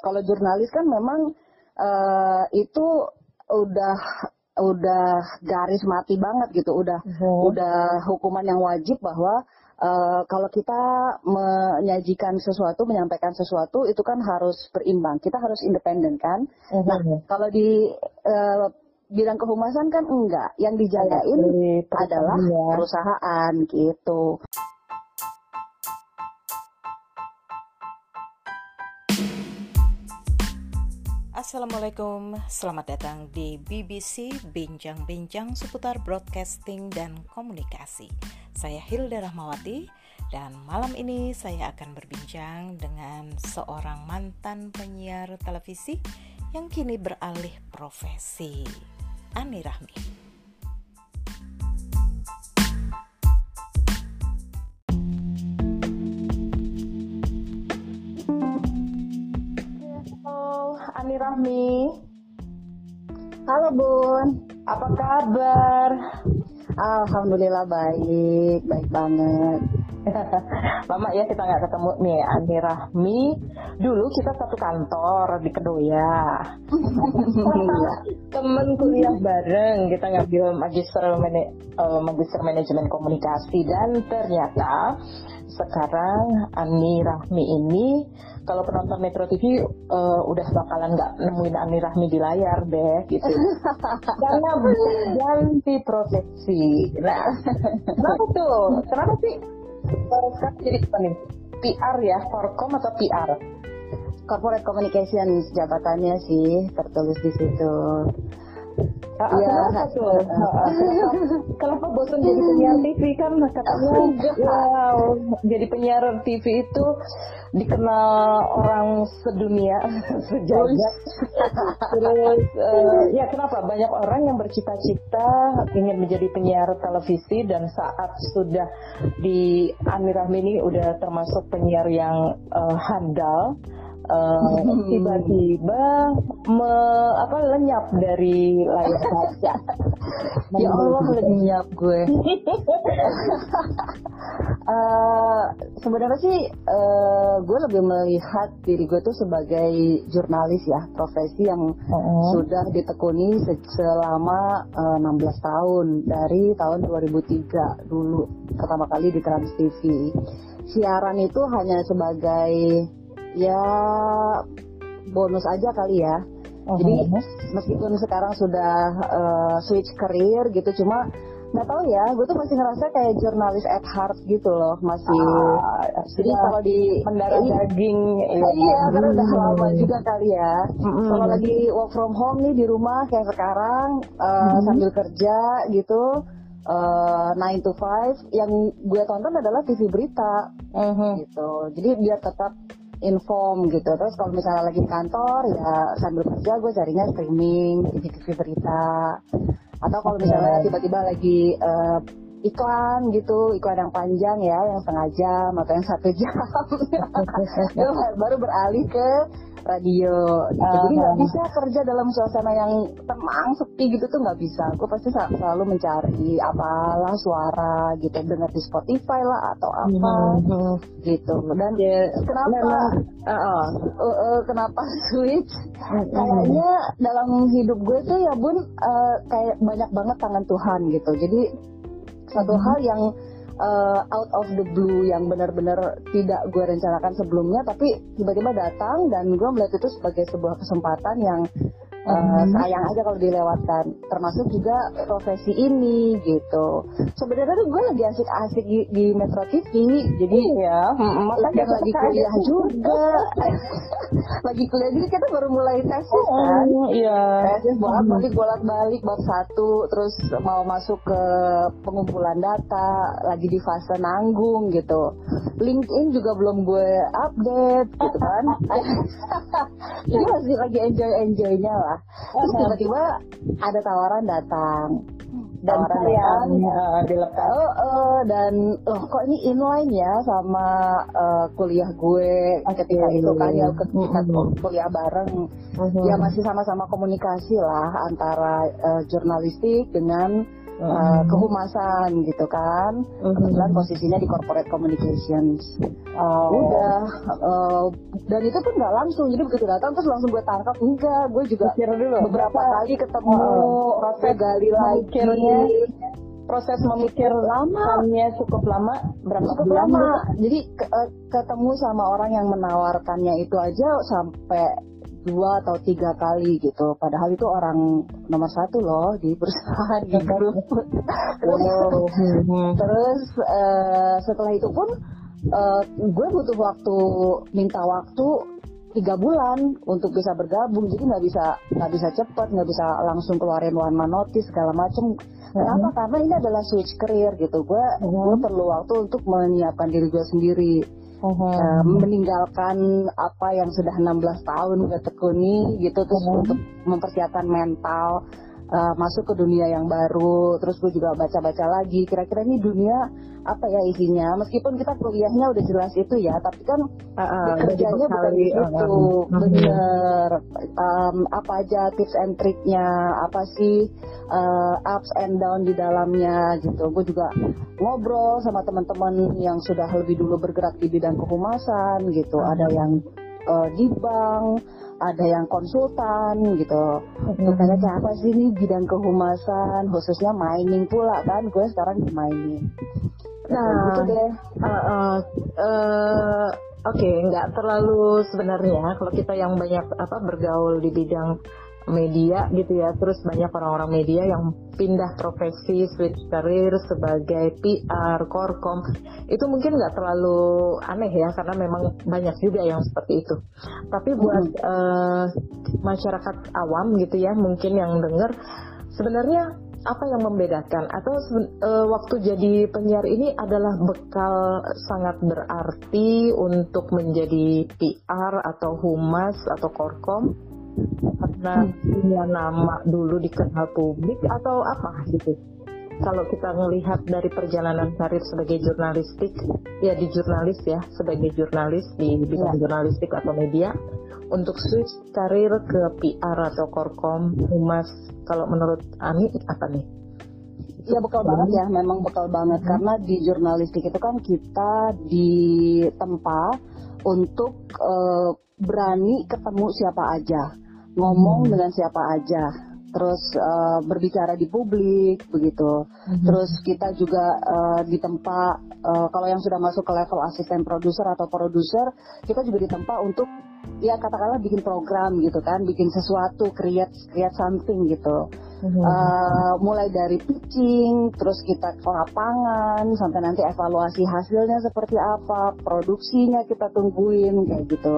Kalau jurnalis kan memang uh, itu udah udah garis mati banget gitu, udah uh-huh. udah hukuman yang wajib bahwa Uh, kalau kita menyajikan sesuatu, menyampaikan sesuatu, itu kan harus berimbang. Kita harus independen kan. Uh-huh. Nah, kalau di uh, bidang kehumasan kan enggak. Yang dijagain adalah perusahaan gitu. Assalamualaikum, selamat datang di BBC Bincang-Bincang seputar broadcasting dan komunikasi. Saya Hilda Rahmawati dan malam ini saya akan berbincang dengan seorang mantan penyiar televisi yang kini beralih profesi, Ani Rahmi. Ani Rahmi. Halo Bun, apa kabar? Alhamdulillah baik, baik banget. Lama ya kita nggak ketemu nih Ani Rahmi. Dulu kita satu kantor di Kedoya. Temen kuliah bareng kita ngambil magister uh, magister manajemen komunikasi. Dan ternyata sekarang Ani Rahmi ini kalau penonton Metro TV uh, eh, udah bakalan nggak nemuin Ani Rahmi di layar deh gitu. Karena ganti profesi nah kenapa tuh? Kenapa sih PR ya Forkom atau PR Corporate Communication jabatannya sih tertulis di situ Iya, kenapa kenapa bosan jadi penyiar TV kan? Katanya wow jadi penyiar TV itu dikenal orang sedunia sejagat terus uh, ya kenapa? Banyak orang yang bercita-cita ingin menjadi penyiar televisi dan saat sudah di Amir Rahmi ini udah termasuk penyiar yang uh, handal uh, tiba-tiba me, apa lenyap dari layar kaca. ya Allah lenyap gue. uh, sebenarnya sih uh, gue lebih melihat diri gue tuh sebagai jurnalis ya, profesi yang uh-huh. sudah ditekuni selama uh, 16 tahun dari tahun 2003 dulu pertama kali di Trans TV. Siaran itu hanya sebagai ya bonus aja kali ya. Uh-huh. Jadi meskipun sekarang sudah uh, switch career gitu, cuma nggak tahu ya, gue tuh masih ngerasa kayak jurnalis at heart gitu loh, masih. Ah, jadi kalau di mendarah iya, daging, iya, iya karena udah hmm. lama juga kali ya. Mm-hmm. Kalau lagi work from home nih di rumah kayak sekarang uh, mm-hmm. sambil kerja gitu. Uh, 9 to 5 yang gue tonton adalah TV berita uh-huh. gitu jadi biar tetap inform gitu. Terus kalau misalnya lagi di kantor ya sambil kerja gue carinya streaming TV-TV berita atau kalau misalnya tiba-tiba lagi uh, iklan gitu iklan yang panjang ya yang setengah jam atau yang satu jam. Baru beralih ke radio. Uh, jadi nggak bisa kerja dalam suasana yang tenang sepi gitu tuh nggak bisa. Aku pasti selalu mencari apalah suara gitu dengar di Spotify lah atau apa uh, gitu. Dan ya, kenapa? memang, uh, uh, uh, uh, kenapa switch? Uh, kayaknya dalam hidup gue tuh ya bun uh, kayak banyak banget tangan Tuhan gitu. Jadi satu hal yang uh, out of the blue yang benar-benar tidak gue rencanakan sebelumnya tapi tiba-tiba datang dan gue melihat itu sebagai sebuah kesempatan yang uh, sayang aja kalau dilewatkan. Termasuk juga profesi ini gitu. Sebenarnya tuh gue lagi asik-asik di, di Metro TV jadi ya makanya lagi kuliah juga. Lagi kuliah juga kita baru mulai tes kan? Oh, iya. Tesis bolak balik bolak balik bab satu terus mau masuk ke pengumpulan data lagi di fase nanggung gitu. LinkedIn juga belum gue update gitu kan? Jadi masih lagi enjoy enjoynya terus tiba-tiba ada tawaran datang. Dan saya uh, dilepas. Oh, uh, dan oh kok ini inline ya sama uh, kuliah gue ketika itu kan ya ketika mm-hmm. kuliah bareng. Mm-hmm. ya masih sama-sama komunikasi lah antara uh, jurnalistik dengan uh, kehumasan gitu kan. Kebetulan posisinya di corporate communications. Uh, udah. uh, dan itu pun nggak langsung. Jadi begitu datang terus langsung gue tangkap. Enggak gue juga dulu. beberapa kali ketemu. Uh, proses gali lagi. proses memikir lama. cukup lama berapa cukup bulan lama. jadi ke, ketemu sama orang yang menawarkannya itu aja sampai dua atau tiga kali gitu. Padahal itu orang nomor satu loh di perusahaan di grup terus terus uh, setelah itu pun uh, gue butuh waktu minta waktu tiga bulan untuk bisa bergabung. Jadi nggak bisa nggak bisa cepet nggak bisa langsung keluarin one man notice segala macem. Kenapa? Hmm. karena ini adalah switch career gitu. Gue hmm. gue perlu waktu untuk menyiapkan diri gue sendiri uh-huh. uh, meninggalkan apa yang sudah 16 tahun gue tekuni gitu terus uh-huh. untuk mempersiapkan mental uh, masuk ke dunia yang baru terus gue juga baca-baca lagi. Kira-kira ini dunia apa ya isinya? Meskipun kita kuliahnya udah jelas itu ya tapi kan uh, uh, kerjanya bukan di situ. uh, bener. Um, apa aja tips and triknya apa sih uh, ups and down di dalamnya gitu. Gue juga ngobrol sama teman-teman yang sudah lebih dulu bergerak di bidang kehumasan gitu. Uh, ada yang uh, di bank ada yang konsultan gitu. Mm-hmm. kayak apa sih ini bidang kehumasan, khususnya mining pula kan, gue sekarang di mining. Nah, gitu deh. Uh, uh, uh, Oke, okay, nggak terlalu sebenarnya kalau kita yang banyak apa bergaul di bidang media gitu ya. Terus banyak orang-orang media yang pindah profesi switch career sebagai PR, korkom. Itu mungkin nggak terlalu aneh ya karena memang banyak juga yang seperti itu. Tapi buat hmm. uh, masyarakat awam gitu ya mungkin yang dengar sebenarnya apa yang membedakan? Atau uh, waktu jadi penyiar ini adalah bekal sangat berarti untuk menjadi PR atau humas atau korkom karena punya nama dulu dikenal publik atau apa gitu kalau kita melihat dari perjalanan karir sebagai jurnalistik ya di jurnalis ya sebagai jurnalis di bidang ya. jurnalistik atau media untuk switch karir ke PR atau korkom humas kalau menurut Ani apa nih Ya bekal banget ya, memang bekal banget hmm. karena di jurnalistik itu kan kita ditempa untuk uh, berani ketemu siapa aja ngomong hmm. dengan siapa aja terus uh, berbicara di publik begitu hmm. terus kita juga uh, ditempa uh, kalau yang sudah masuk ke level asisten produser atau produser kita juga ditempa untuk ya katakanlah bikin program gitu kan bikin sesuatu create create something gitu uh, mulai dari pitching, terus kita ke lapangan, sampai nanti evaluasi hasilnya seperti apa, produksinya kita tungguin kayak gitu.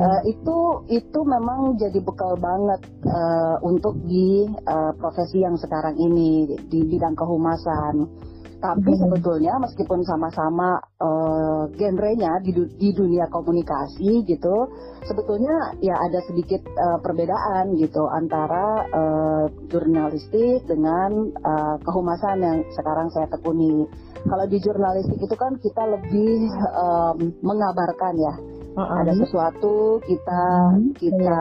uh, itu itu memang jadi bekal banget uh, untuk di uh, profesi yang sekarang ini di bidang kehumasan. Tapi hmm. sebetulnya meskipun sama-sama uh, genrenya di, du di dunia komunikasi gitu, sebetulnya ya ada sedikit uh, perbedaan gitu antara uh, jurnalistik dengan uh, kehumasan yang sekarang saya tekuni. Kalau di jurnalistik itu kan kita lebih um, mengabarkan ya. Uh -huh. Ada sesuatu kita kita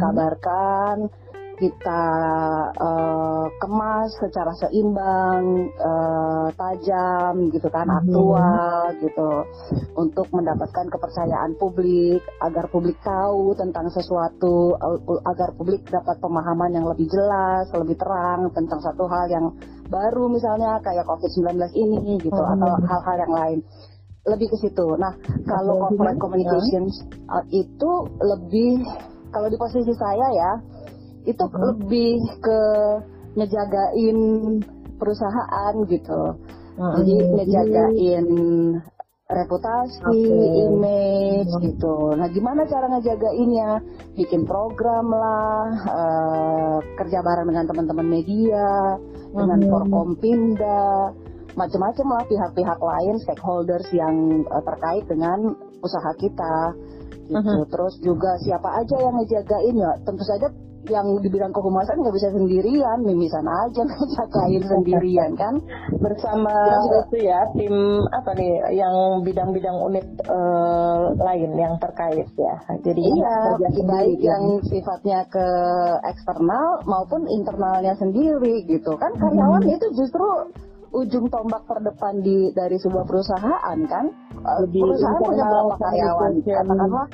kabarkan kita uh, kemas secara seimbang, uh, tajam gitu kan, mhm. aktual gitu, untuk mendapatkan kepercayaan publik, agar publik tahu tentang sesuatu, agar publik dapat pemahaman yang lebih jelas, lebih terang tentang satu hal yang baru misalnya kayak COVID-19 ini gitu, hmm. atau hal-hal yang lain lebih ke situ. Nah, kalau corporate communications itu lebih kalau di posisi saya ya, itu hmm. lebih ke ngejagain perusahaan gitu. Hmm. Jadi ngejagain reputasi, okay. image hmm. gitu. Nah, gimana cara ngejagainnya? Bikin program lah, uh, kerja bareng dengan teman-teman media, hmm. dengan Forkompimda, macam-macam lah pihak-pihak lain, stakeholders yang uh, terkait dengan usaha kita gitu. Hmm. Terus juga siapa aja yang ngejagain ya? Tentu saja yang di bidang kehumasan nggak bisa sendirian, mimisan aja ngejagain sendirian kan. Bersama itu ya tim apa nih yang bidang-bidang unit uh, lain yang terkait ya. Jadi iya, baik yang sifatnya ke eksternal maupun internalnya sendiri gitu kan. Karyawan hmm. itu justru ujung tombak terdepan di dari sebuah perusahaan kan? Lebih perusahaan punya berapa karyawan? katakanlah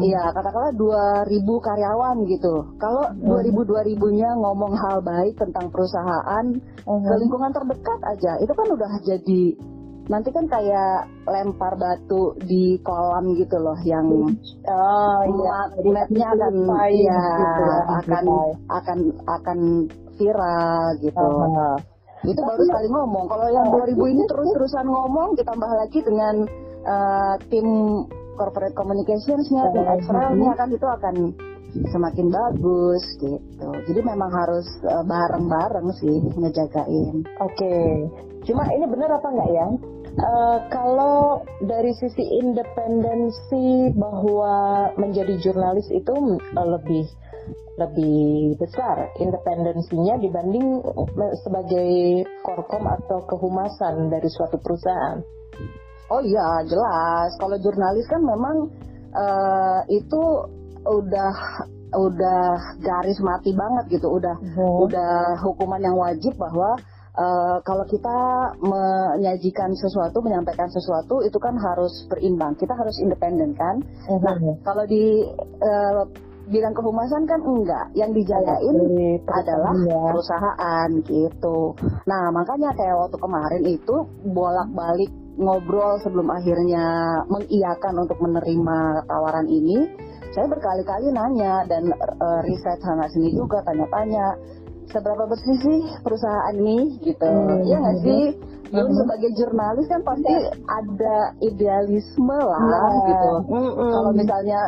iya mm-hmm. katakanlah dua ribu karyawan gitu. Kalau mm-hmm. dua ribu dua ribunya ngomong hal baik tentang perusahaan mm-hmm. ke lingkungan terdekat aja itu kan udah jadi nanti kan kayak lempar batu di kolam gitu loh yang oh iya. netnya akan ya gitu, akan akan akan viral gitu. Uh-huh itu baru sekali ngomong. Kalau yang 2000 ini terus-terusan ngomong ditambah lagi dengan uh, tim corporate communicationsnya tim eksternalnya kan itu akan semakin bagus gitu. Jadi memang harus uh, bareng-bareng sih ngejagain. Oke. Okay. cuma ini benar apa enggak ya Uh, kalau dari sisi independensi bahwa menjadi jurnalis itu uh, lebih lebih besar independensinya dibanding sebagai korkom atau kehumasan dari suatu perusahaan. Oh iya jelas. Kalau jurnalis kan memang uh, itu udah udah garis mati banget gitu. Udah hmm. udah hukuman yang wajib bahwa Uh, kalau kita menyajikan sesuatu, menyampaikan sesuatu, itu kan harus berimbang. Kita harus independen kan. Nah, kalau di uh, bidang kehumasan kan enggak yang dijagain adalah ya. perusahaan gitu nah makanya kayak waktu kemarin itu bolak-balik ngobrol sebelum akhirnya mengiyakan untuk menerima tawaran ini saya berkali-kali nanya dan uh, riset sana sini juga tanya-tanya seberapa bersih sih perusahaan ini gitu hmm. ya nggak sih hmm. sebagai jurnalis kan pasti ada idealisme lah nah. gitu hmm. kalau misalnya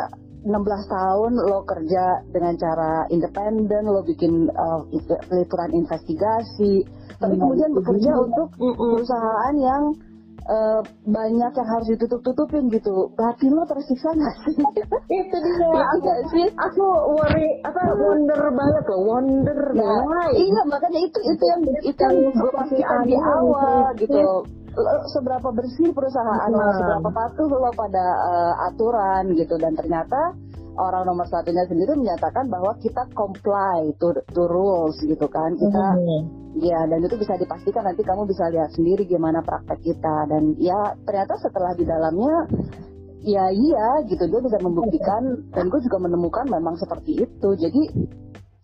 16 tahun lo kerja dengan cara independen, lo bikin uh, liputan investigasi, tapi kemudian bekerja untuk perusahaan yang uh, banyak yang harus ditutup-tutupin gitu. Berarti lo tersiksa nggak sih? itu dia. aku, sih? Aku worry, apa wonder banget loh, wonder. Nah, iya makanya itu itu yang itu yang gue pastikan di awal gitu seberapa bersih perusahaan lo, seberapa patuh lo pada uh, aturan gitu. Dan ternyata orang nomor satunya sendiri menyatakan bahwa kita comply to, to rules gitu kan. Kita mm-hmm. ya dan itu bisa dipastikan nanti kamu bisa lihat sendiri gimana praktek kita. Dan ya ternyata setelah di dalamnya ya iya gitu. Dia bisa membuktikan dan gue juga menemukan memang seperti itu. Jadi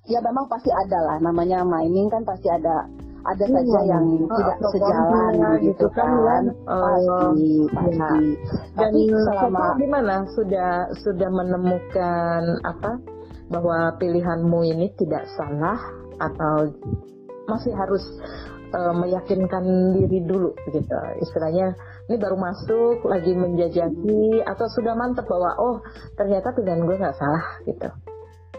ya memang pasti ada lah. Namanya mining kan pasti ada ada hmm, saja yang uh, tidak sejalan gitu, gitu kan, kan. Uh, pasti pasti. Ya. dan Tapi selama gimana sudah sudah menemukan apa bahwa pilihanmu ini tidak salah atau masih harus uh, meyakinkan diri dulu gitu? Istilahnya ini baru masuk lagi menjajaki atau sudah mantep bahwa oh ternyata pilihan gue nggak salah gitu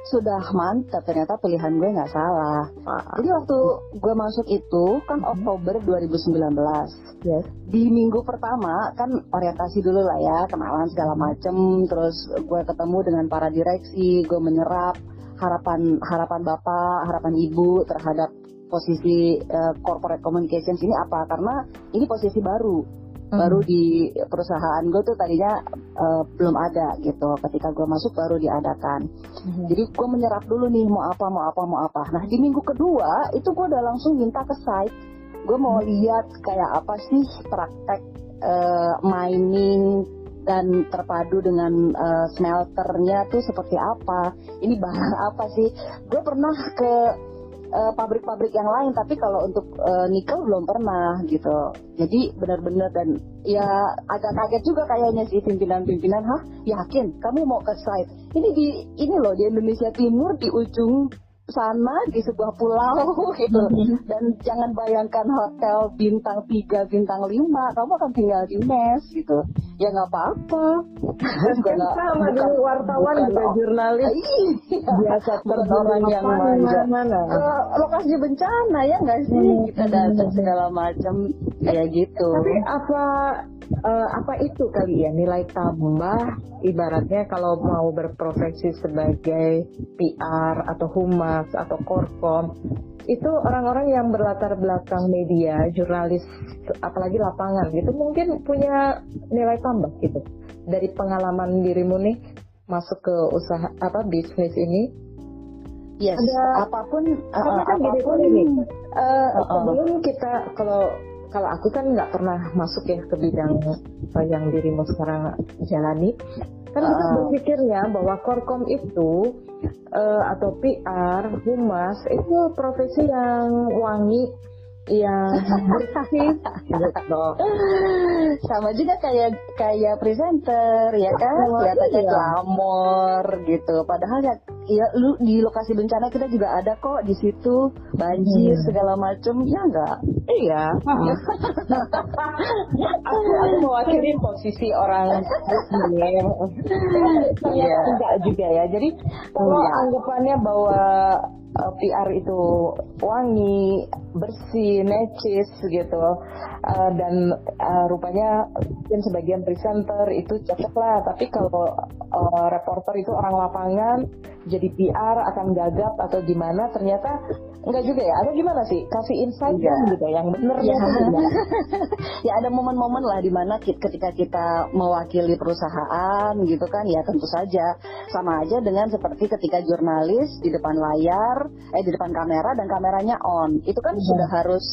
sudah mantap ternyata pilihan gue nggak salah. Jadi waktu gue masuk itu kan mm-hmm. Oktober 2019. Yes. Di minggu pertama kan orientasi dulu lah ya, kenalan segala macem. Terus gue ketemu dengan para direksi, gue menyerap harapan harapan bapak, harapan ibu terhadap posisi uh, corporate communications ini apa? Karena ini posisi baru baru hmm. di perusahaan gue tuh tadinya uh, belum ada gitu ketika gue masuk baru diadakan hmm. jadi gue menyerap dulu nih mau apa mau apa mau apa nah di minggu kedua itu gue udah langsung minta ke site gue mau hmm. lihat kayak apa sih praktek uh, mining dan terpadu dengan uh, smelternya tuh seperti apa ini bahan apa sih gue pernah ke pabrik-pabrik uh, yang lain tapi kalau untuk uh, nikel belum pernah gitu. Jadi benar-benar dan ya agak kaget juga kayaknya sih pimpinan-pimpinan. Hah? Yakin? Kamu mau ke site? Ini di ini loh di Indonesia Timur di ujung sana di sebuah pulau gitu. Mm-hmm. dan jangan bayangkan hotel bintang 3 bintang 5 kamu akan tinggal di mes gitu. Ya nggak apa-apa. Kan sama bukan, wartawan bukan, juga jurnalis. Iya. biasa orang yang manja. Mana uh, lokasi bencana ya nggak sih? Hmm. kita datang segala macam kayak gitu. Tapi apa uh, apa itu kali ya nilai tambah ibaratnya kalau mau berprofesi sebagai PR atau humas atau korkom itu orang-orang yang berlatar belakang media, jurnalis, apalagi lapangan gitu mungkin punya nilai tambah gitu dari pengalaman dirimu nih masuk ke usaha apa bisnis ini. Yes, ada apa pun uh, kan apa pun ini. Uh, uh, sebelum kita kalau kalau aku kan nggak pernah masuk ya ke bidang yang dirimu sekarang jalani kan kita uh, berpikirnya bahwa korkom itu uh, atau PR humas itu profesi yang wangi yang bersih gitu. Sama juga kayak kayak presenter ya kan, kelihatannya ya. glamor gitu. Padahal ya ya lu di lokasi bencana kita juga ada kok di situ banjir hmm. segala macem. Ya enggak iya. Hmm. aku aku mewakili posisi orang muslim. Iya. Enggak juga ya. Jadi kalau anggapannya bahwa uh, eh, PR itu wangi bersih necis gitu uh, dan uh, rupanya mungkin sebagian presenter itu cocok lah. Tapi kalau uh, reporter itu orang lapangan jadi PR akan gagap atau gimana ternyata enggak juga ya atau gimana sih kasih insight ya. gitu yang benar ya. ya ada momen-momen lah di mana ketika kita mewakili perusahaan gitu kan ya tentu saja sama aja dengan seperti ketika jurnalis di depan layar eh di depan kamera dan kameranya on itu kan ya. sudah harus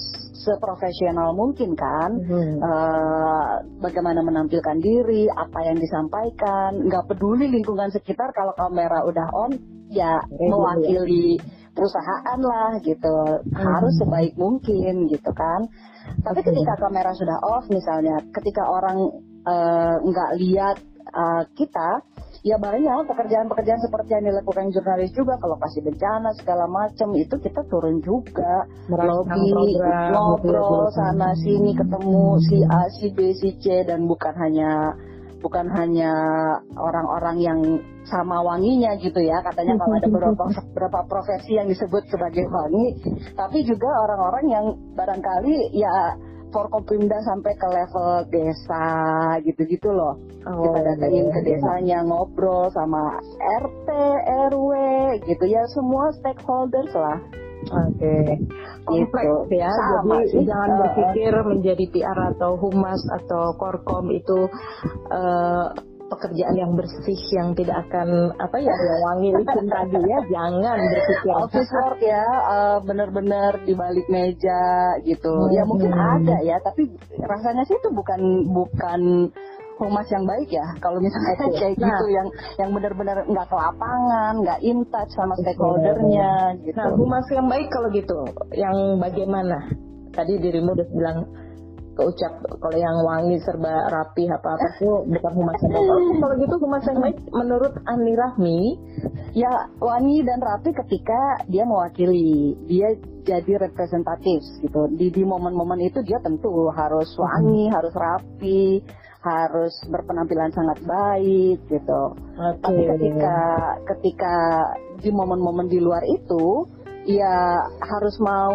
seprofesional mungkin kan hmm. uh, bagaimana menampilkan diri apa yang disampaikan nggak peduli lingkungan sekitar kalau kamera udah on ya mewakili perusahaan lah gitu. Harus hmm. sebaik mungkin gitu kan. Tapi ketika kamera sudah off misalnya ketika orang eh, nggak uh, lihat uh, kita ya banyak pekerjaan-pekerjaan seperti yang dilakukan jurnalis juga kalau kasih bencana segala macam itu kita turun juga. Lobby ngobrol sana sini ketemu si A si B si C dan bukan hanya bukan hanya orang-orang yang sama wanginya gitu ya katanya kalau ada beberapa beberapa profesi yang disebut sebagai wangi tapi juga orang-orang yang barangkali ya Forkopimda sampai ke level desa gitu-gitu loh. Oh, kita datengin ke iya. desanya ngobrol sama RT, RW gitu ya semua stakeholders lah. Oke, okay. kompleks gitu. ya. Sama Jadi sih. jangan berpikir menjadi PR atau humas atau korkom itu uh, pekerjaan yang bersih yang tidak akan apa ya wangi licin tadi ya jangan berpikir office work ya uh, benar-benar di balik meja gitu hmm. ya mungkin ada ya tapi rasanya sih itu bukan bukan humas yang baik ya kalau misalnya okay. kayak nah. gitu yang yang benar-benar nggak ke lapangan nggak in touch sama stakeholdernya gitu nah humas yang baik kalau gitu yang bagaimana tadi dirimu udah bilang keucap kalau yang wangi serba rapi apa apa itu bukan humas yang baik. Kalau gitu humas yang baik menurut Ani Rahmi ya wangi dan rapi ketika dia mewakili, dia jadi representatif gitu. Di di momen-momen itu dia tentu harus wangi, hmm. harus rapi, harus berpenampilan sangat baik gitu. Okay. Tapi ketika ketika di momen-momen di luar itu ya harus mau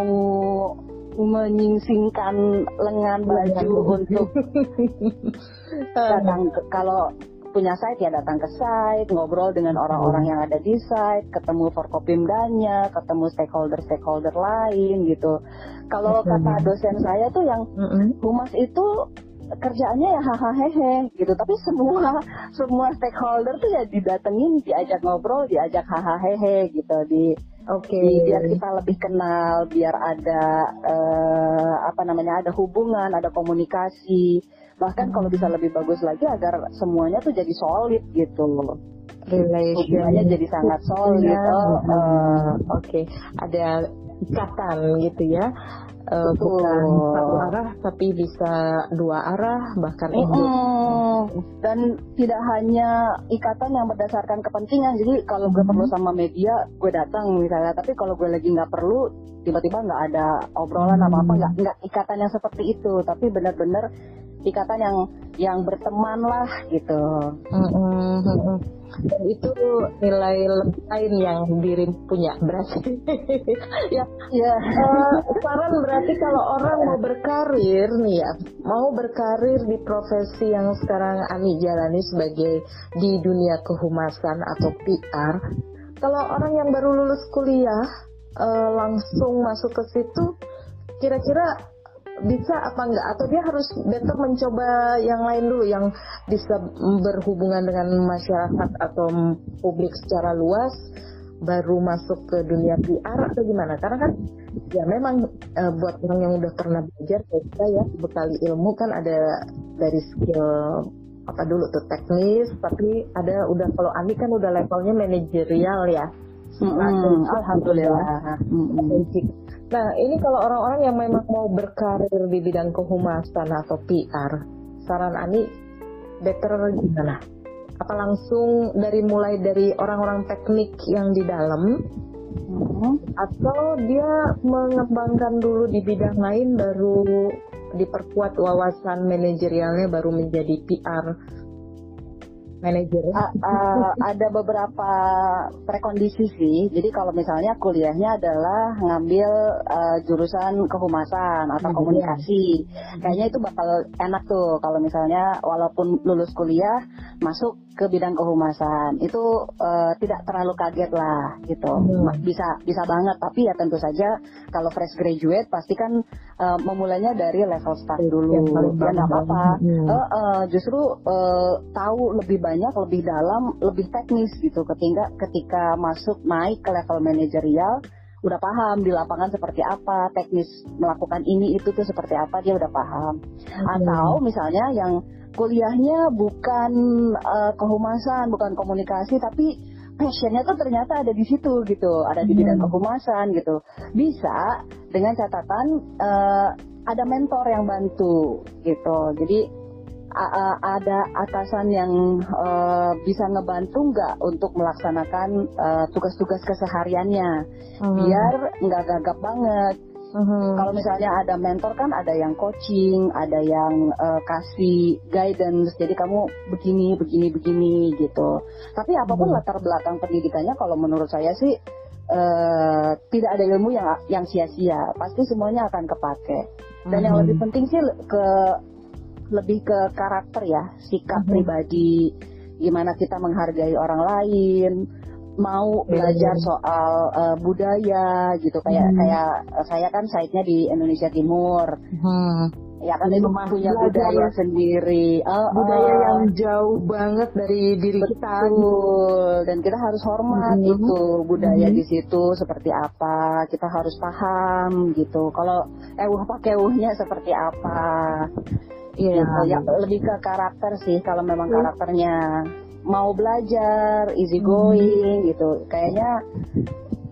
menyingsingkan lengan baju untuk datang ke, kalau punya site ya datang ke site, ngobrol dengan orang-orang yang ada di site, ketemu forkopimdanya, ketemu stakeholder-stakeholder lain gitu. Kalau kata dosen saya tuh yang humas itu kerjaannya ya hahaha hehe gitu tapi semua semua stakeholder tuh ya didatengin diajak ngobrol diajak hahaha hehe gitu di Oke. Okay. Biar kita lebih kenal, biar ada uh, apa namanya, ada hubungan, ada komunikasi. Bahkan hmm. kalau bisa lebih bagus lagi agar semuanya tuh jadi solid gitu. Hubungannya jadi sangat solid. Ya. Oh, uh, Oke, okay. ada ikatan gitu ya. Uh, bukan satu arah tapi bisa dua arah bahkan mm -hmm. dan tidak hanya ikatan yang berdasarkan kepentingan. Jadi kalau gue perlu sama media gue datang misalnya. Tapi kalau gue lagi nggak perlu tiba-tiba nggak ada obrolan apa apa nggak nggak ikatan yang seperti itu. Tapi benar-benar ikatan yang yang berteman lah gitu. Mm-hmm. Dan itu nilai lain yang diri punya berarti. ya, ya. Uh, saran berarti kalau orang mau berkarir nih ya, mau berkarir di profesi yang sekarang Ani jalani sebagai di dunia kehumasan atau PR, kalau orang yang baru lulus kuliah uh, langsung masuk ke situ, kira-kira bisa apa enggak atau dia harus better mencoba yang lain dulu yang bisa berhubungan dengan masyarakat atau publik secara luas baru masuk ke dunia PR atau gimana karena kan ya memang e, buat orang yang udah pernah belajar kayak kita ya bekali ilmu kan ada dari skill apa dulu tuh teknis tapi ada udah kalau Andi kan udah levelnya manajerial ya Hmm, Alhamdulillah. Hmm. Nah, ini kalau orang-orang yang memang mau berkarir di bidang kehumasan atau PR, saran Ani better gimana? Apa langsung dari mulai dari orang-orang teknik yang di dalam, hmm. atau dia mengembangkan dulu di bidang lain baru diperkuat wawasan manajerialnya baru menjadi PR manajer? Uh, uh, ada beberapa prekondisi sih. Jadi kalau misalnya kuliahnya adalah ngambil uh, jurusan kehumasan atau hmm. komunikasi, kayaknya itu bakal enak tuh kalau misalnya walaupun lulus kuliah masuk ke bidang kehumasan. Itu uh, tidak terlalu kaget lah gitu. Hmm. bisa bisa banget. Tapi ya tentu saja kalau fresh graduate pasti kan uh, memulainya dari level start dulu. ya nggak apa-apa. Hmm. uh, uh, justru uh, tahu lebih banyak lebih dalam lebih teknis gitu. Ketika ketika masuk naik ke level manajerial udah paham di lapangan seperti apa teknis melakukan ini itu tuh seperti apa dia udah paham. Hmm. atau misalnya yang kuliahnya bukan uh, kehumasan, bukan komunikasi, tapi passionnya tuh ternyata ada di situ gitu, ada di bidang hmm. kehumasan gitu. Bisa dengan catatan uh, ada mentor yang bantu gitu. Jadi ada atasan yang uh, bisa ngebantu nggak untuk melaksanakan tugas-tugas uh, kesehariannya, hmm. biar nggak gagap banget Mm-hmm. Kalau misalnya ada mentor kan ada yang coaching, ada yang uh, kasih guidance. Jadi kamu begini, begini, begini gitu. Tapi apa pun mm-hmm. latar belakang pendidikannya, kalau menurut saya sih uh, tidak ada ilmu yang yang sia-sia. Pasti semuanya akan kepake. Dan mm-hmm. yang lebih penting sih ke lebih ke karakter ya, sikap mm-hmm. pribadi, gimana kita menghargai orang lain mau belajar soal uh, budaya gitu kayak hmm. kayak uh, saya kan site-nya di Indonesia Timur. Hmm. Ya kan itu punya budaya sendiri. Uh, budaya uh, yang jauh banget dari diri betul. kita. Dan kita harus hormat hmm. itu budaya hmm. di situ seperti apa. Kita harus paham gitu. Kalau ewuh pakai ewuhnya seperti apa. Iya, gitu. ya lebih ke karakter sih kalau memang hmm. karakternya mau belajar, easy going hmm. gitu. Kayaknya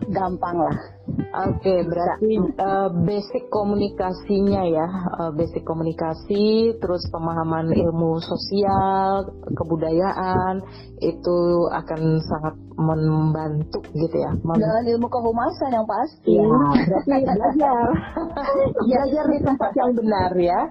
gampang lah. Oke, okay, berarti uh, basic komunikasinya ya, uh, basic komunikasi, terus pemahaman ilmu sosial, kebudayaan itu akan sangat membantu gitu ya. Mem Dan ilmu kehumasan yang pasti. Ya, berarti belajar, belajar di tempat yang benar ya.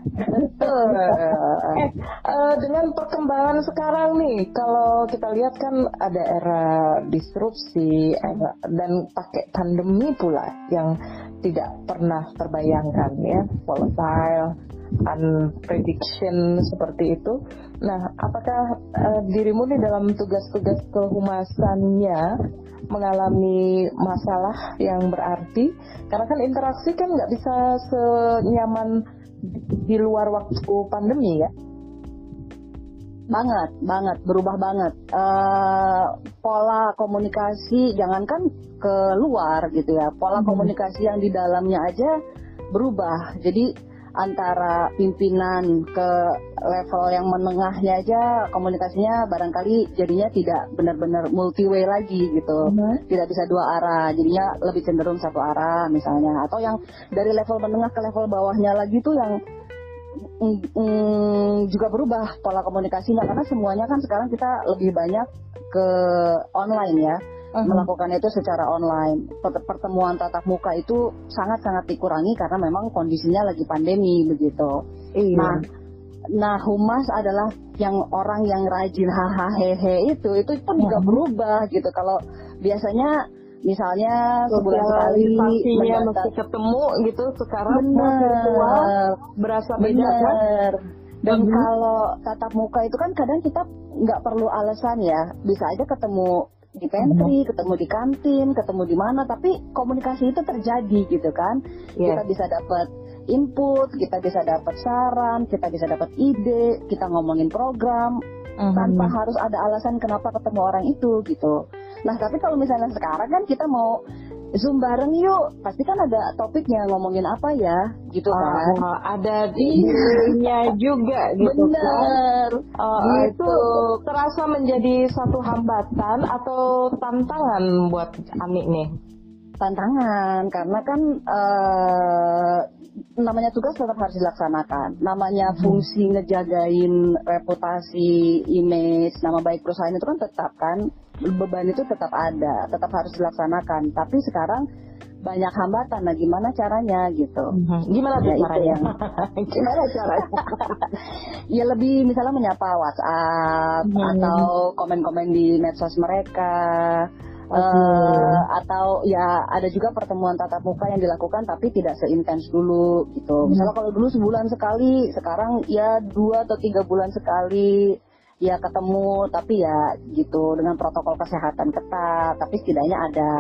eh, uh, dengan perkembangan sekarang nih, kalau kita lihat kan ada era disrupsi era, dan pakai pandemi pula yang tidak pernah terbayangkan ya volatile unprediction seperti itu. Nah, apakah uh, dirimu nih dalam tugas-tugas kehumasannya mengalami masalah yang berarti? Karena kan interaksi kan nggak bisa senyaman di luar waktu pandemi ya banget banget berubah banget uh, pola komunikasi jangankan ke luar gitu ya pola hmm. komunikasi yang di dalamnya aja berubah jadi antara pimpinan ke level yang menengahnya aja komunikasinya barangkali jadinya tidak benar-benar multi way lagi gitu hmm. tidak bisa dua arah jadinya lebih cenderung satu arah misalnya atau yang dari level menengah ke level bawahnya lagi tuh yang mm, juga berubah pola komunikasinya karena semuanya kan sekarang kita lebih banyak ke online ya uh-huh. melakukan itu secara online pertemuan tatap muka itu sangat sangat dikurangi karena memang kondisinya lagi pandemi begitu iya. nah nah humas adalah yang orang yang rajin hahaha hehe itu itu pun juga berubah gitu kalau biasanya misalnya sebulan sekali Sosialisasinya mesti ketemu gitu sekarang virtual bener berasa beda kan? dan Mhm. kalau tatap muka itu kan kadang kita nggak perlu alasan ya bisa aja ketemu di pantry, ketemu di kantin, ketemu di mana, tapi komunikasi itu terjadi gitu kan. Yes. Kita bisa dapat input, kita bisa dapat saran, kita bisa dapat ide, kita ngomongin program Mhm. tanpa harus ada alasan kenapa ketemu orang itu gitu. Nah tapi kalau misalnya sekarang kan kita mau zoom bareng yuk, pasti kan ada topiknya ngomongin apa ya, gitu kan. Ah, ada dirinya juga gitu kan. Bener. Oh, Gitu. Itu terasa menjadi satu hambatan atau tantangan buat Ami nih? tantangan karena kan eh, namanya tugas tetap harus dilaksanakan. Namanya fungsi ngejagain reputasi, image, nama baik perusahaan itu kan tetap kan beban itu tetap ada, tetap harus dilaksanakan. Tapi sekarang banyak hambatan. Nah, gimana caranya gitu? Gimana tuh Ya, caranya? yang- Gimana caranya? ya lebih misalnya menyapa WhatsApp Hmm. atau komen-komen di medsos mereka. Eh, atau ya ada juga pertemuan tatap muka yang dilakukan tapi tidak seintens dulu gitu. Misalnya kalau dulu sebulan sekali, sekarang ya dua atau tiga bulan sekali ya ketemu tapi ya gitu dengan protokol kesehatan ketat tapi setidaknya ada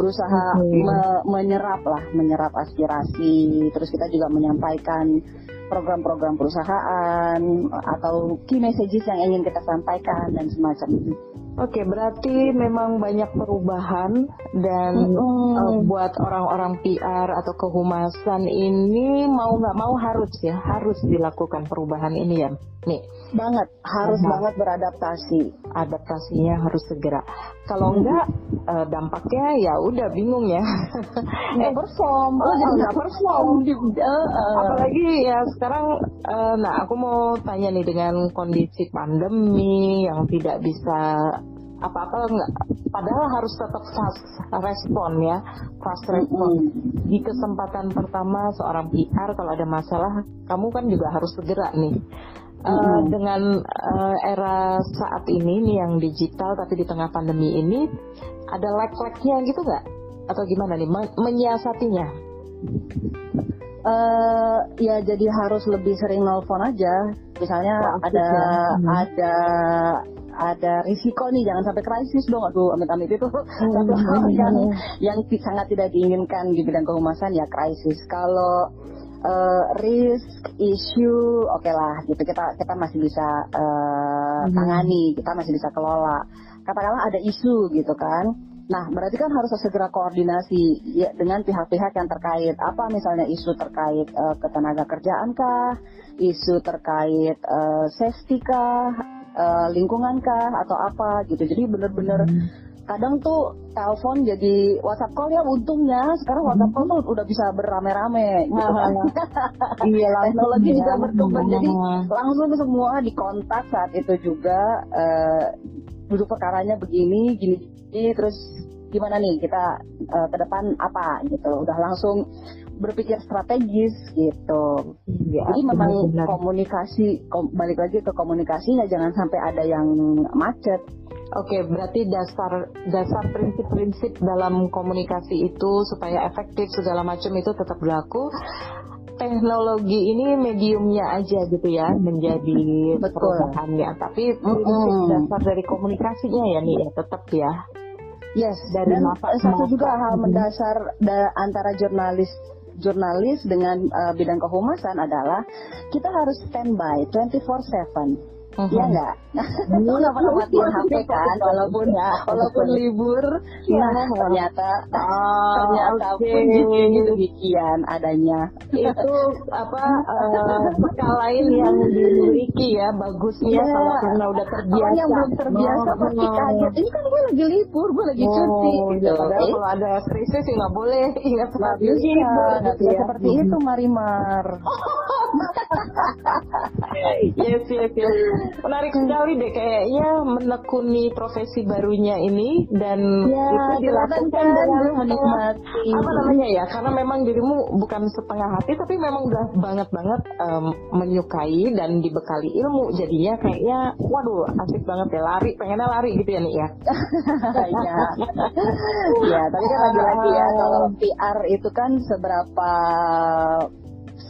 berusaha Oke. me- menyerap lah menyerap aspirasi terus kita juga menyampaikan program-program perusahaan atau key messages yang ingin kita sampaikan dan semacam itu. Oke, berarti memang banyak perubahan dan Mm-mm. uh, buat orang-orang PR atau kehumasan ini mau nggak mau harus ya harus dilakukan perubahan ini ya. Nih, banget harus Mhm. banget beradaptasi. adaptasinya harus segera. Kalau enggak uh, dampaknya ya udah bingung ya. Nggak perform, Oh, jadi nggak perform eh. Apalagi ya sekarang, uh, nah aku mau tanya nih dengan kondisi pandemi yang tidak bisa apa-apa enggak, padahal harus tetap fast respon ya, fast respon. Di kesempatan pertama seorang PR kalau ada masalah, kamu kan juga harus segera nih. Uh, dengan uh, era saat ini nih yang digital tapi di tengah pandemi ini ada lag-lagnya gitu nggak? Atau gimana nih men- menyiasatinya? Eh, ya jadi harus lebih sering nelfon aja. Misalnya Proaktif ada ya. Hmm. ada ada risiko nih jangan sampai krisis dong aduh amit-amit itu. Hmm, satu hal yang yang ti- sangat tidak diinginkan di bidang kehumasan ya krisis. Kalau eh, risk issue oke lah gitu. Kita kita masih bisa Hmm. tangani kita masih bisa kelola. Katakanlah ada isu gitu kan. Nah, berarti kan harus segera koordinasi ya, dengan pihak-pihak yang terkait. Apa misalnya isu terkait eh, ketenaga kerjaan kah, isu terkait eh, safety kah, eh, lingkungan kah, atau apa gitu. Jadi bener-bener kadang tuh telepon jadi WhatsApp call ya untungnya sekarang WhatsApp call tuh udah bisa berame-rame gitu kan. Iya Teknologi ya. juga berkembang jadi Hmm. langsung semua dikontak saat itu juga eh, duduk perkaranya begini gini, gini, terus gimana nih kita eh, ke depan apa gitu udah langsung berpikir strategis gitu Iya, jadi memang benar-benar. komunikasi kom- balik lagi ke komunikasinya jangan sampai ada yang macet Oke, berarti dasar dasar prinsip-prinsip dalam komunikasi itu supaya efektif segala macam itu tetap berlaku. Teknologi ini mediumnya aja gitu ya menjadi perubahannya, tapi prinsip dasar dari komunikasinya ya nih ya tetap ya. Yes, Dari dan masa ke satu juga hal mendasar da- antara jurnalis jurnalis dengan eh, bidang kehumasan adalah kita harus standby 24/7. Mhm. Iya nggak? Lu nggak pernah matiin HP kan, walaupun walaupun libur. Nah, ternyata Ah, ternyata oke. pun gitu demikian adanya. itu apa eh, bekal lain yang dimiliki ya bagusnya Iya. kalau karena udah terbiasa. Orang yang belum terbiasa pasti Oh. kaget. Ini kan gue lagi libur, gue lagi cuti. Oh, gitu. ya, padahal Eh, kalau ada krisis sih nggak boleh ingat nggak gitu bisa, nggak bisa ya. seperti itu Marimar. yes, yes, yes. Menarik sekali deh kayaknya menekuni profesi barunya ini dan ya, itu dilakukan dengan menikmati. Apa namanya ya? Karena memang dirimu bukan setengah hati tapi memang udah banget banget um, menyukai dan dibekali ilmu. Jadinya kayaknya waduh asik banget ya lari, pengennya lari gitu ya nih ya. Iya. ya, tapi kan lagi-lagi ya kalau PR itu kan seberapa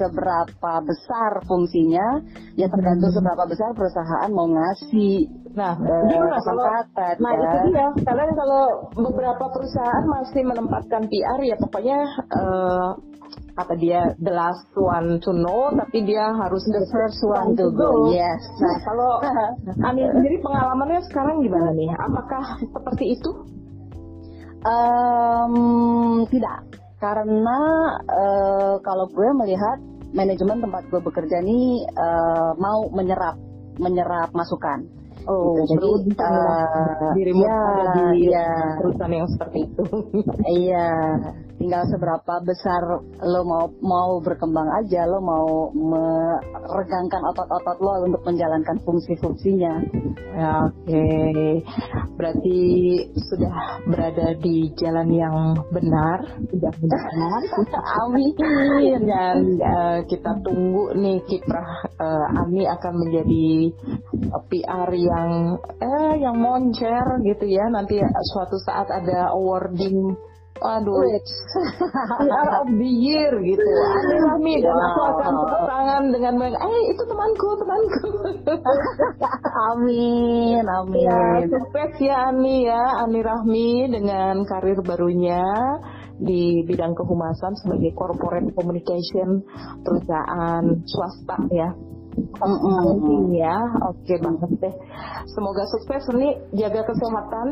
seberapa besar fungsinya. Ya tergantung hmm. seberapa besar perusahaan mau ngasih nah uh, kesempatan nah ya. itu dia. Karena kalau beberapa perusahaan masih menempatkan PR ya pokoknya uh, apa dia the last one to know tapi dia harus the first one to go. yes. Nah kalau Ani sendiri pengalamannya sekarang gimana nih? Apakah seperti itu? Um, tidak karena uh, kalau gue melihat manajemen tempat gue bekerja ini uh, mau menyerap menyerap masukan. Oh, gitu. jadi uh, dirimu ya, ada di ya. perusahaan yang seperti itu. iya, tinggal seberapa besar lo mau mau berkembang aja lo mau meregangkan otot-otot lo untuk menjalankan fungsi-fungsinya. Ya, oke. Okay. berarti sudah berada di jalan yang benar? Sudah benar. Amin. Dan uh, kita tunggu nih kiprah uh, Ami akan menjadi PR yang eh yang moncer gitu ya. Nanti suatu saat ada awarding Aduh, PR of the year gitu. Aneh Rahmi dan aku akan tangan dengan baik. Eh itu temanku, temanku. amin, amin. Ya, sukses ya Ani ya, Ani Rahmi dengan karir barunya di bidang kehumasan sebagai corporate communication perusahaan swasta ya. Mm-hmm. ya, oke banget deh. Semoga sukses nih jaga kesehatan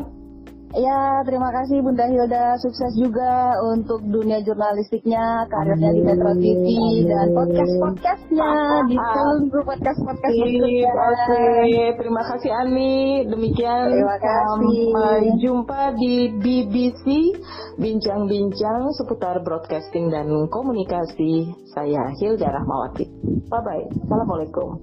Ya, terima kasih Bunda Hilda. Sukses juga untuk dunia jurnalistiknya, karirnya di Metro TV dan podcast-podcastnya di seluruh podcast-podcast berikutnya. Terima kasih Ani. Demikian terima kasih. Sampai jumpa di BBC Bincang-bincang seputar broadcasting dan komunikasi. Saya Hilda Rahmawati. Bye-bye. Assalamualaikum.